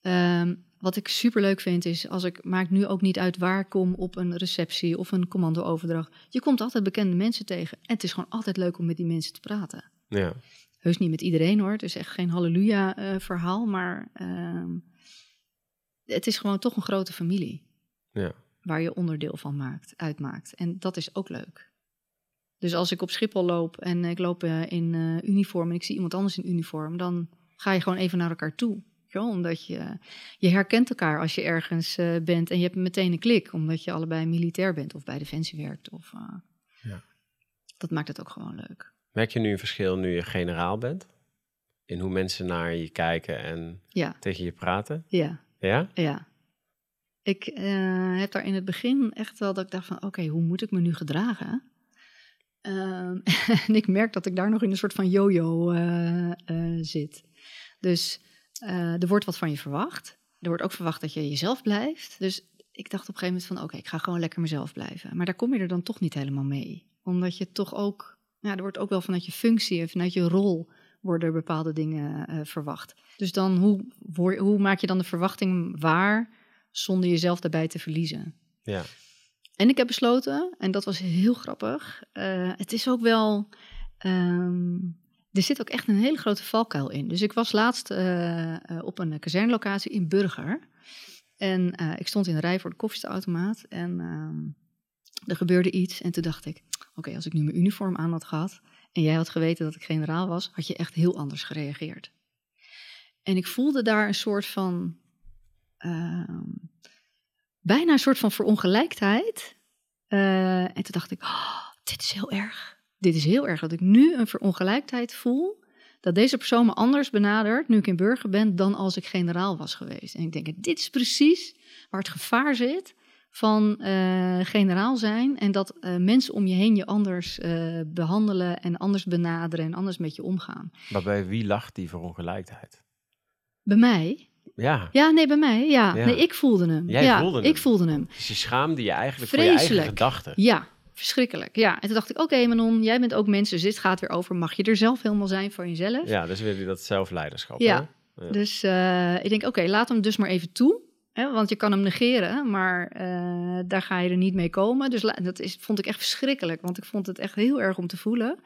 Um, wat ik super leuk vind is, als ik maakt nu ook niet uit waar ik kom op een receptie of een commando-overdracht. Je komt altijd bekende mensen tegen en het is gewoon altijd leuk om met die mensen te praten.
Ja.
Heus niet met iedereen hoor, het is echt geen halleluja uh, verhaal, maar uh, het is gewoon toch een grote familie.
Ja.
Waar je onderdeel van maakt, uitmaakt. En dat is ook leuk. Dus als ik op Schiphol loop en ik loop uh, in uh, uniform en ik zie iemand anders in uniform, dan ga je gewoon even naar elkaar toe. Ja, omdat je, je herkent elkaar als je ergens uh, bent en je hebt meteen een klik, omdat je allebei militair bent of bij Defensie werkt. Of,
ja.
Dat maakt het ook gewoon leuk.
Merk je nu een verschil nu je generaal bent? In hoe mensen naar je kijken en
ja.
tegen je praten?
Ja.
Ja?
Ja. Ik uh, heb daar in het begin echt wel dat ik dacht van... oké, hoe moet ik me nu gedragen? Uh, en ik merk dat ik daar nog in een soort van yo-yo uh, zit. Dus er wordt wat van je verwacht. Er wordt ook verwacht dat je jezelf blijft. Dus ik dacht op een gegeven moment van... oké, ik ga gewoon lekker mezelf blijven. Maar daar kom je er dan toch niet helemaal mee. Omdat je toch ook... Ja, er wordt ook wel vanuit je functie en vanuit je rol worden bepaalde dingen uh, verwacht. Dus dan, hoe, hoe maak je dan de verwachting waar zonder jezelf daarbij te verliezen?
Ja.
En ik heb besloten, en dat was heel grappig, uh, het is ook wel ehm, er zit ook echt een hele grote valkuil in. Dus ik was laatst uh, op een kazernlocatie in Burger. En ik stond in de rij voor de koffieautomaat. En ehm, er gebeurde iets. En toen dacht ik, oké, als ik nu mijn uniform aan had gehad... en jij had geweten dat ik generaal was... had je echt heel anders gereageerd. En ik voelde daar een soort van... Ehm, bijna een soort van verongelijkheid. en toen dacht ik, oh, dit is heel erg dit is heel erg dat ik nu een verongelijkheid voel. Dat deze persoon me anders benadert nu ik in burger ben dan als ik generaal was geweest. En ik denk, dit is precies waar het gevaar zit van uh, generaal zijn. En dat uh, mensen om je heen je anders uh, behandelen en anders benaderen en anders met je omgaan.
Maar bij wie lag die verongelijkheid?
Bij mij.
Ja.
Ja, nee, bij mij. Ja. ja. Nee, ik voelde hem.
Jij
ja,
voelde hem.
Ik voelde hem.
Dus je schaamde je eigenlijk
Vreselijk.
voor je eigen gedachten.
Ja, verschrikkelijk. Ja, en toen dacht ik, oké okay, Manon, jij bent ook mensen, dus dit gaat weer over, mag je er zelf helemaal zijn voor jezelf?
Ja, dus wil je dat zelfleiderschap.
Ja, ja. dus ik denk, oké, okay, laat hem dus maar even toe. Hè, want je kan hem negeren, maar uh, daar ga je er niet mee komen. Dus dat is, vond ik echt verschrikkelijk, want ik vond het echt heel erg om te voelen.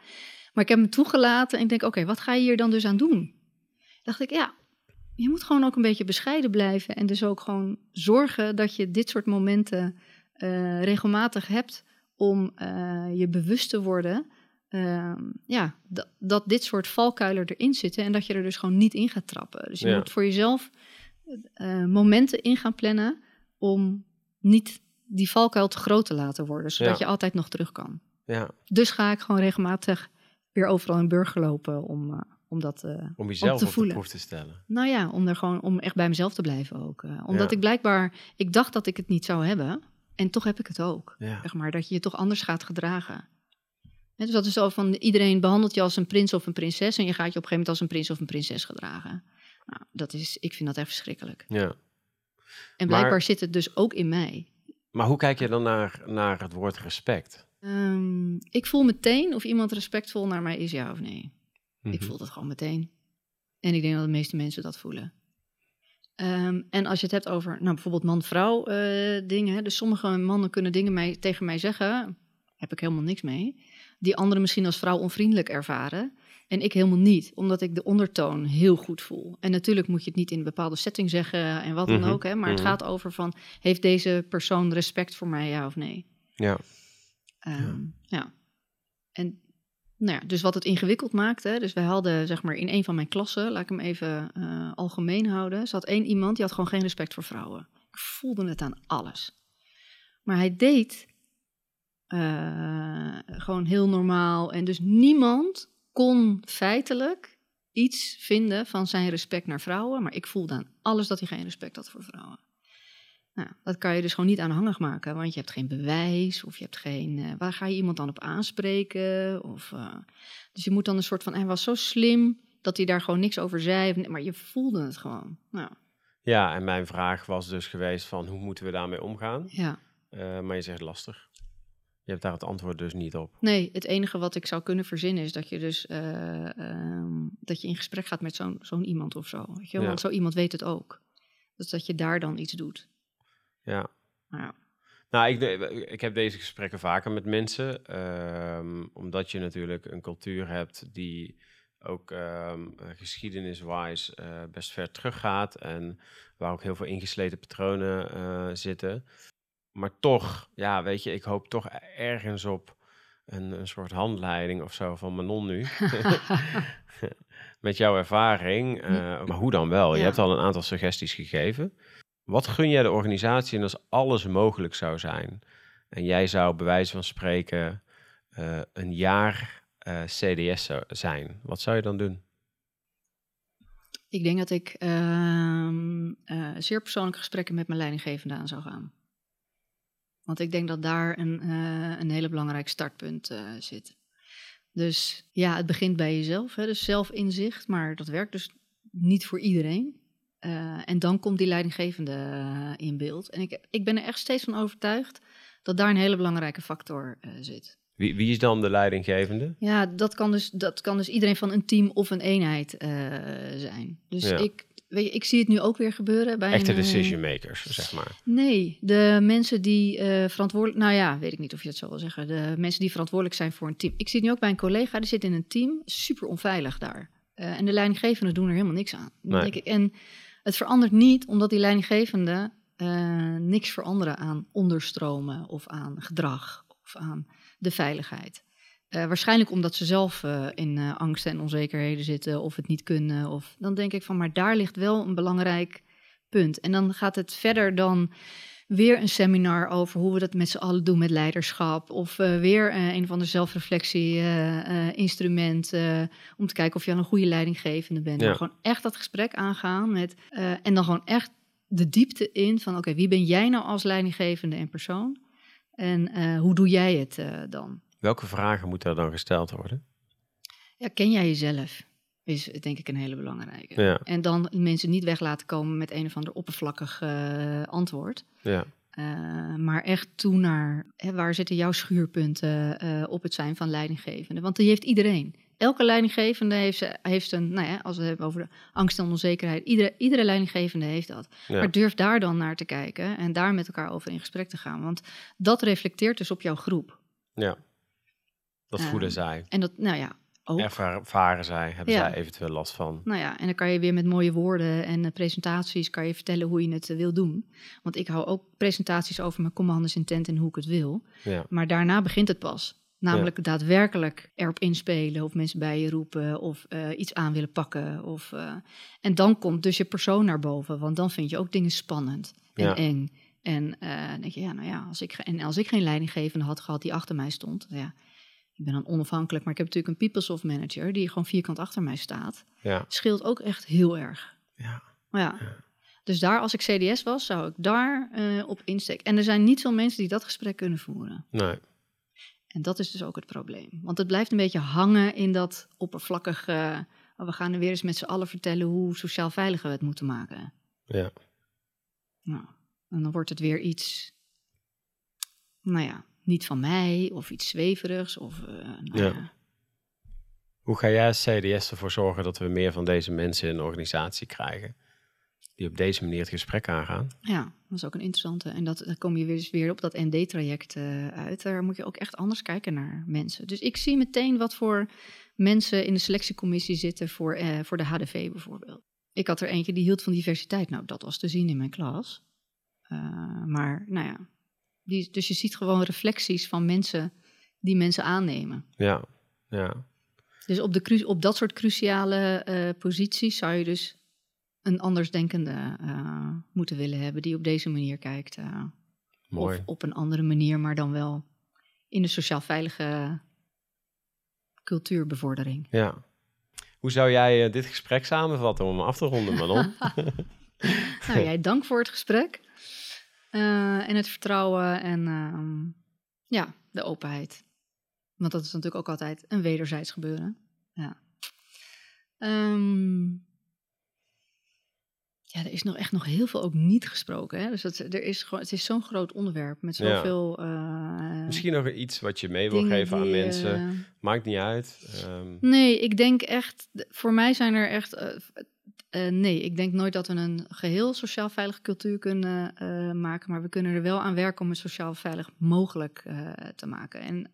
Maar ik heb hem toegelaten en ik denk, oké, okay, wat ga je hier dan dus aan doen? Dacht ik, ja, je moet gewoon ook een beetje bescheiden blijven. En dus ook gewoon zorgen dat je dit soort momenten uh, regelmatig hebt om uh, je bewust te worden uh, ja, dat dit soort valkuilen erin zitten en dat je er dus gewoon niet in gaat trappen. Dus je
Ja.
moet voor jezelf eh, momenten in gaan plannen om niet die valkuil te groot te laten worden, zodat
Ja.
je altijd nog terug kan.
Ja,
Dus ga ik gewoon regelmatig weer overal in burger lopen om, eh, om dat eh,
om jezelf
te
op de
voelen.
proef te stellen.
nou ja, om er gewoon om echt bij mezelf te blijven ook. omdat
Ja.
ik blijkbaar, ik dacht dat ik het niet zou hebben. En toch heb ik het ook.
Ja.
Zeg maar, dat je je toch anders gaat gedragen. Dus dat is zo van, iedereen behandelt je als een prins of een prinses... en je gaat je op een gegeven moment als een prins of een prinses gedragen. Nou, dat is, ik vind dat echt verschrikkelijk.
ja.
En blijkbaar zit het dus ook in mij.
Maar hoe kijk je dan naar, naar het woord respect?
Ehm, ik voel meteen of iemand respectvol naar mij is, ja of nee. Ik
Mhm.
voel dat gewoon meteen. En ik denk dat de meeste mensen dat voelen. Ehm, en als je het hebt over nou, bijvoorbeeld man-vrouw eh, dingen. Hè, dus sommige mannen kunnen dingen mij, tegen mij zeggen. Heb ik helemaal niks mee. Die anderen misschien als vrouw onvriendelijk ervaren. En ik helemaal niet, omdat ik de ondertoon heel goed voel. En natuurlijk moet je het niet in een bepaalde setting zeggen en wat dan
Mhm,
ook. Hè, maar het
mhm.
gaat over van, heeft deze persoon respect voor mij, ja of nee?
Ja,
Ehm, ja. En nou ja, dus wat het ingewikkeld maakte. Dus wij hadden zeg maar in een van mijn klassen, laat ik hem even eh, algemeen houden. Zat één iemand die had gewoon geen respect voor vrouwen. Ik voelde het aan alles. Maar hij deed eh, gewoon heel normaal. En dus niemand kon feitelijk iets vinden van zijn respect naar vrouwen. Maar ik voelde aan alles dat hij geen respect had voor vrouwen. Nou, dat kan je dus gewoon niet aanhangig maken, want je hebt geen bewijs of je hebt geen. eh, waar ga je iemand dan op aanspreken? Of, eh, dus je moet dan een soort van. Hij was zo slim dat hij daar gewoon niks over zei, maar je voelde het gewoon. Nou,
ja, en mijn vraag was dus geweest van hoe moeten we daarmee omgaan?
ja.
Eh, maar je zegt lastig. Je hebt daar het antwoord dus niet op.
Nee, het enige wat ik zou kunnen verzinnen is dat je dus eh, ehm, dat je in gesprek gaat met zo'n zo'n iemand of zo. Weet je?
Ja.
Want zo iemand weet het ook. Dus dat je daar dan iets doet.
Ja.
Nou ja.
Nou, ik, ik heb deze gesprekken vaker met mensen, ehm, omdat je natuurlijk een cultuur hebt die ook ehm geschiedeniswise eh, best ver teruggaat en waar ook heel veel ingesleten patronen eh, zitten. Maar toch, ja, weet je, ik hoop toch ergens op een, een soort handleiding of zo van Manon nu. Met jouw ervaring. eh, maar hoe dan wel? Je hebt al een aantal suggesties gegeven. Wat gun jij de organisatie en als alles mogelijk zou zijn? En jij zou bij wijze van spreken eh, een jaar eh, CDS zou zijn. Wat zou je dan doen?
Ik denk dat ik ehm, eh, zeer persoonlijke gesprekken met mijn leidinggevende aan zou gaan. Want ik denk dat daar een, eh, een hele belangrijk startpunt eh, zit. Dus ja, het begint bij jezelf, hè, dus zelfinzicht, maar dat werkt dus niet voor iedereen. Eh, en dan komt die leidinggevende in beeld. En ik, ik ben er echt steeds van overtuigd dat daar een hele belangrijke factor zit.
Wie, wie is dan de leidinggevende?
Ja, dat kan dus, dat kan dus iedereen van een team of een eenheid zijn. Dus
Ja.
ik, weet je, ik zie het nu ook weer gebeuren bij
Echte
een, eh,
decision makers, zeg maar.
Nee, de mensen die eh, verantwoordelijk... Nou ja, weet ik niet of je dat zo wil zeggen. De mensen die verantwoordelijk zijn voor een team. Ik zie het nu ook bij een collega, die zit in een team, super onveilig daar. Eh, en de leidinggevenden doen er helemaal niks aan.
Nee.
Denk ik. En het verandert niet omdat die leidinggevenden niks veranderen aan onderstromen of aan gedrag of aan de veiligheid. Eh, waarschijnlijk omdat ze zelf eh, in eh, angsten en onzekerheden zitten of het niet kunnen. Of, dan denk ik van, maar daar ligt wel een belangrijk punt. En dan gaat het verder dan weer een seminar over hoe we dat met z'n allen doen met leiderschap. Of weer een van de zelfreflectie-instrument om te kijken of je al een goede leidinggevende bent.
Ja.
Maar gewoon echt dat gesprek aangaan met, en dan gewoon echt de diepte in van, oké, wie ben jij nou als leidinggevende en persoon? En hoe doe jij het dan?
Welke vragen moeten er dan gesteld worden?
Ja, ken jij jezelf? Is denk ik een hele belangrijke.
Ja.
En dan mensen niet weg laten komen met een of ander oppervlakkig eh, antwoord.
Ja,
Eh, maar echt toe naar hè, waar zitten jouw schuurpunten eh, op het zijn van leidinggevende. Want die heeft iedereen. Elke leidinggevende heeft, ze- heeft een, nou ja, als we het hebben over de angst en onzekerheid, iedere, iedere leidinggevende heeft dat.
ja.
Maar durf daar dan naar te kijken en daar met elkaar over in gesprek te gaan. Want dat reflecteert dus op jouw groep.
ja. Dat voelen zij.
En dat, nou ja, ook.
Ervaren zij, hebben
Ja.
zij eventueel last van.
Nou ja, en dan kan je weer met mooie woorden en eh, presentaties kan je vertellen hoe je het eh, wil doen. Want ik hou ook presentaties over mijn commanders intent en hoe ik het wil.
Ja,
Maar daarna begint het pas. Namelijk daadwerkelijk erop inspelen of mensen bij je roepen of eh, iets aan willen pakken. Of, en dan komt dus je persoon naar boven, want dan vind je ook dingen spannend en eng. En denk je, ja, nou ja, als ik, en als ik geen leidinggevende had gehad die achter mij stond, ja, ik ben dan onafhankelijk, maar ik heb natuurlijk een PeopleSoft manager die gewoon vierkant achter mij staat.
ja,
Scheelt ook echt heel erg.
ja.
Maar ja. Dus daar, als ik CDS was, zou ik daar eh, op insteken. En er zijn niet veel mensen die dat gesprek kunnen voeren.
Nee,
En dat is dus ook het probleem. Want het blijft een beetje hangen in dat oppervlakkige... oh, we gaan er weer eens met z'n allen vertellen hoe sociaal veilig we het moeten maken.
ja.
Nou, en dan wordt het weer iets... Nou ja, niet van mij of iets zweverigs of... eh, nou
Ja. Hoe ga jij als CDS ervoor zorgen dat we meer van deze mensen in een organisatie krijgen? Die op deze manier het gesprek aangaan?
Ja, dat is ook een interessante. En dat, dan kom je weer, weer op dat ND-traject eh, uit. Daar moet je ook echt anders kijken naar mensen. Dus ik zie meteen wat voor mensen in de selectiecommissie zitten voor, eh, voor de HDV bijvoorbeeld. Ik had er eentje die hield van diversiteit. Nou, dat was te zien in mijn klas. Maar, nou ja. Die, dus je ziet gewoon reflecties van mensen die mensen aannemen.
Ja, ja,
Dus op, de, cru- op dat soort cruciale eh, posities zou je dus een andersdenkende eh moeten willen hebben die op deze manier kijkt. eh,
mooi.
of op een andere manier, maar dan wel in de sociaal veilige cultuurbevordering.
Ja. Hoe zou jij dit gesprek samenvatten om hem af te ronden, Manon?
Nou, jij dank voor het gesprek eh, en het vertrouwen en ehm, ja, de openheid. Want dat is natuurlijk ook altijd een wederzijds gebeuren. Ja. Ehm, ja, er is nog echt nog heel veel ook niet gesproken. Hè? Dus dat, er is gewoon, het is zo'n groot onderwerp met
Ja.
zoveel. eh,
Misschien nog iets wat je mee wil geven aan
die,
mensen.
eh,
Maakt niet uit. Ehm,
Nee, ik denk echt, voor mij zijn er echt, eh, nee, ik denk nooit dat we een geheel sociaal veilige cultuur kunnen eh, maken, maar we kunnen er wel aan werken om het sociaal veilig mogelijk eh, te maken. En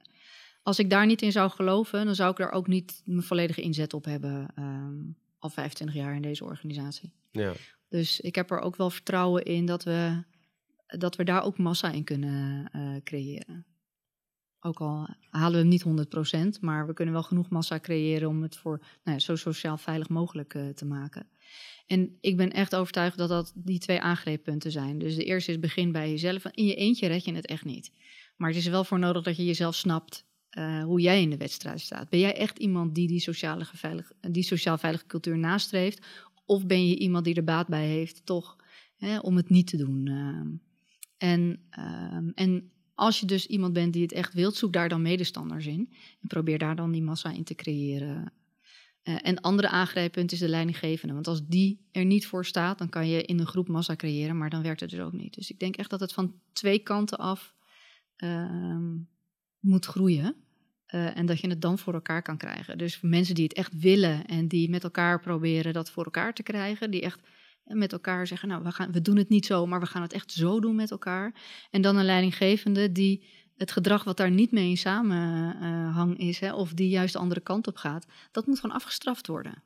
als ik daar niet in zou geloven, dan zou ik er ook niet mijn volledige inzet op hebben, ehm, al 25 jaar in deze organisatie.
ja.
Dus ik heb er ook wel vertrouwen in dat we, dat we daar ook massa in kunnen creëren. Ook al halen we hem niet 100%, maar we kunnen wel genoeg massa creëren om het voor nou ja, zo sociaal veilig mogelijk eh, te maken. En ik ben echt overtuigd dat dat die twee aangreeppunten zijn. Dus de eerste is begin bij jezelf. In je eentje red je het echt niet. Maar het is er wel voor nodig dat je jezelf snapt eh, hoe jij in de wedstrijd staat. Ben jij echt iemand die die, sociale geveilig, die sociaal veilige cultuur nastreeft? Of ben je iemand die er baat bij heeft, toch, hè, om het niet te doen? ehm. en, ehm, en als je dus iemand bent die het echt wilt, zoek daar dan medestanders in. En probeer daar dan die massa in te creëren. Eh, en andere aangrijppunt is de leidinggevende. Want als die er niet voor staat, dan kan je in een groep massa creëren, maar dan werkt het dus ook niet. Dus ik denk echt dat het van twee kanten af ehm, moet groeien. Eh, en dat je het dan voor elkaar kan krijgen. Dus mensen die het echt willen en die met elkaar proberen dat voor elkaar te krijgen, die echt Met elkaar zeggen, nou, we, gaan, we doen het niet zo, maar we gaan het echt zo doen met elkaar. En dan een leidinggevende die het gedrag wat daar niet mee in samenhang is, hè, of die juist de andere kant op gaat, dat moet gewoon afgestraft worden.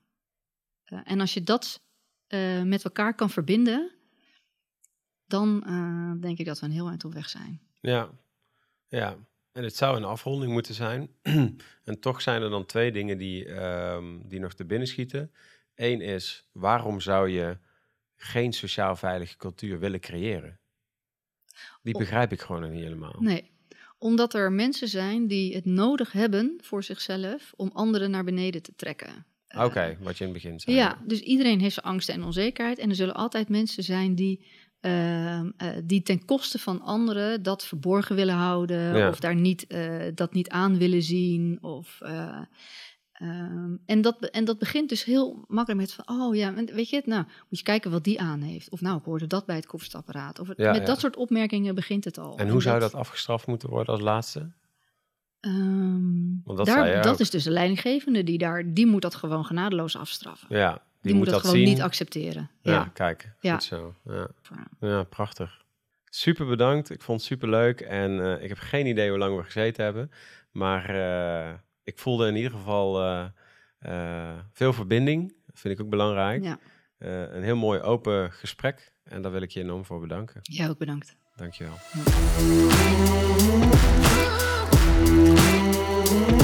Uh, en als je dat uh, met elkaar kan verbinden, dan uh, denk ik dat we een heel eind op weg zijn.
Ja, ja. En het zou een afronding moeten zijn. en toch zijn er dan twee dingen die, um, die nog te binnen schieten. Eén is, waarom zou je geen sociaal veilige cultuur willen creëren? Die begrijp ik gewoon niet helemaal.
Nee, omdat er mensen zijn die het nodig hebben voor zichzelf om anderen naar beneden te trekken.
Oké, okay, uh, wat je in het begin zei.
Ja, dus iedereen heeft zijn angsten en onzekerheid. En er zullen altijd mensen zijn die, uh, uh, die ten koste van anderen dat verborgen willen houden. Ja. Of daar niet, dat niet aan willen zien. Of, Um, en, dat, en dat begint dus heel makkelijk met van, oh ja, weet je het, nou, moet je kijken wat die aan heeft. Of nou, ik hoorde dat bij het koffiestapparaat. Of het, ja, met ja. dat soort opmerkingen begint het al.
En hoe en zou dat, dat afgestraft moeten worden als laatste?
Um, Want dat, daar, dat is dus de leidinggevende die daar, die moet dat gewoon genadeloos afstraffen.
Ja,
die, die moet, moet dat, gewoon zien. niet accepteren.
Ja, ja. kijk, ja. goed zo. Ja. ja, prachtig. Super bedankt, ik vond het super leuk en uh, ik heb geen idee hoe lang we gezeten hebben, maar... Uh, ik voelde in ieder geval eh, eh, veel verbinding. Dat vind ik ook belangrijk. Ja. Eh, een heel mooi open gesprek. En daar wil ik je enorm voor bedanken.
jij ook bedankt.
Dankjewel. Ja.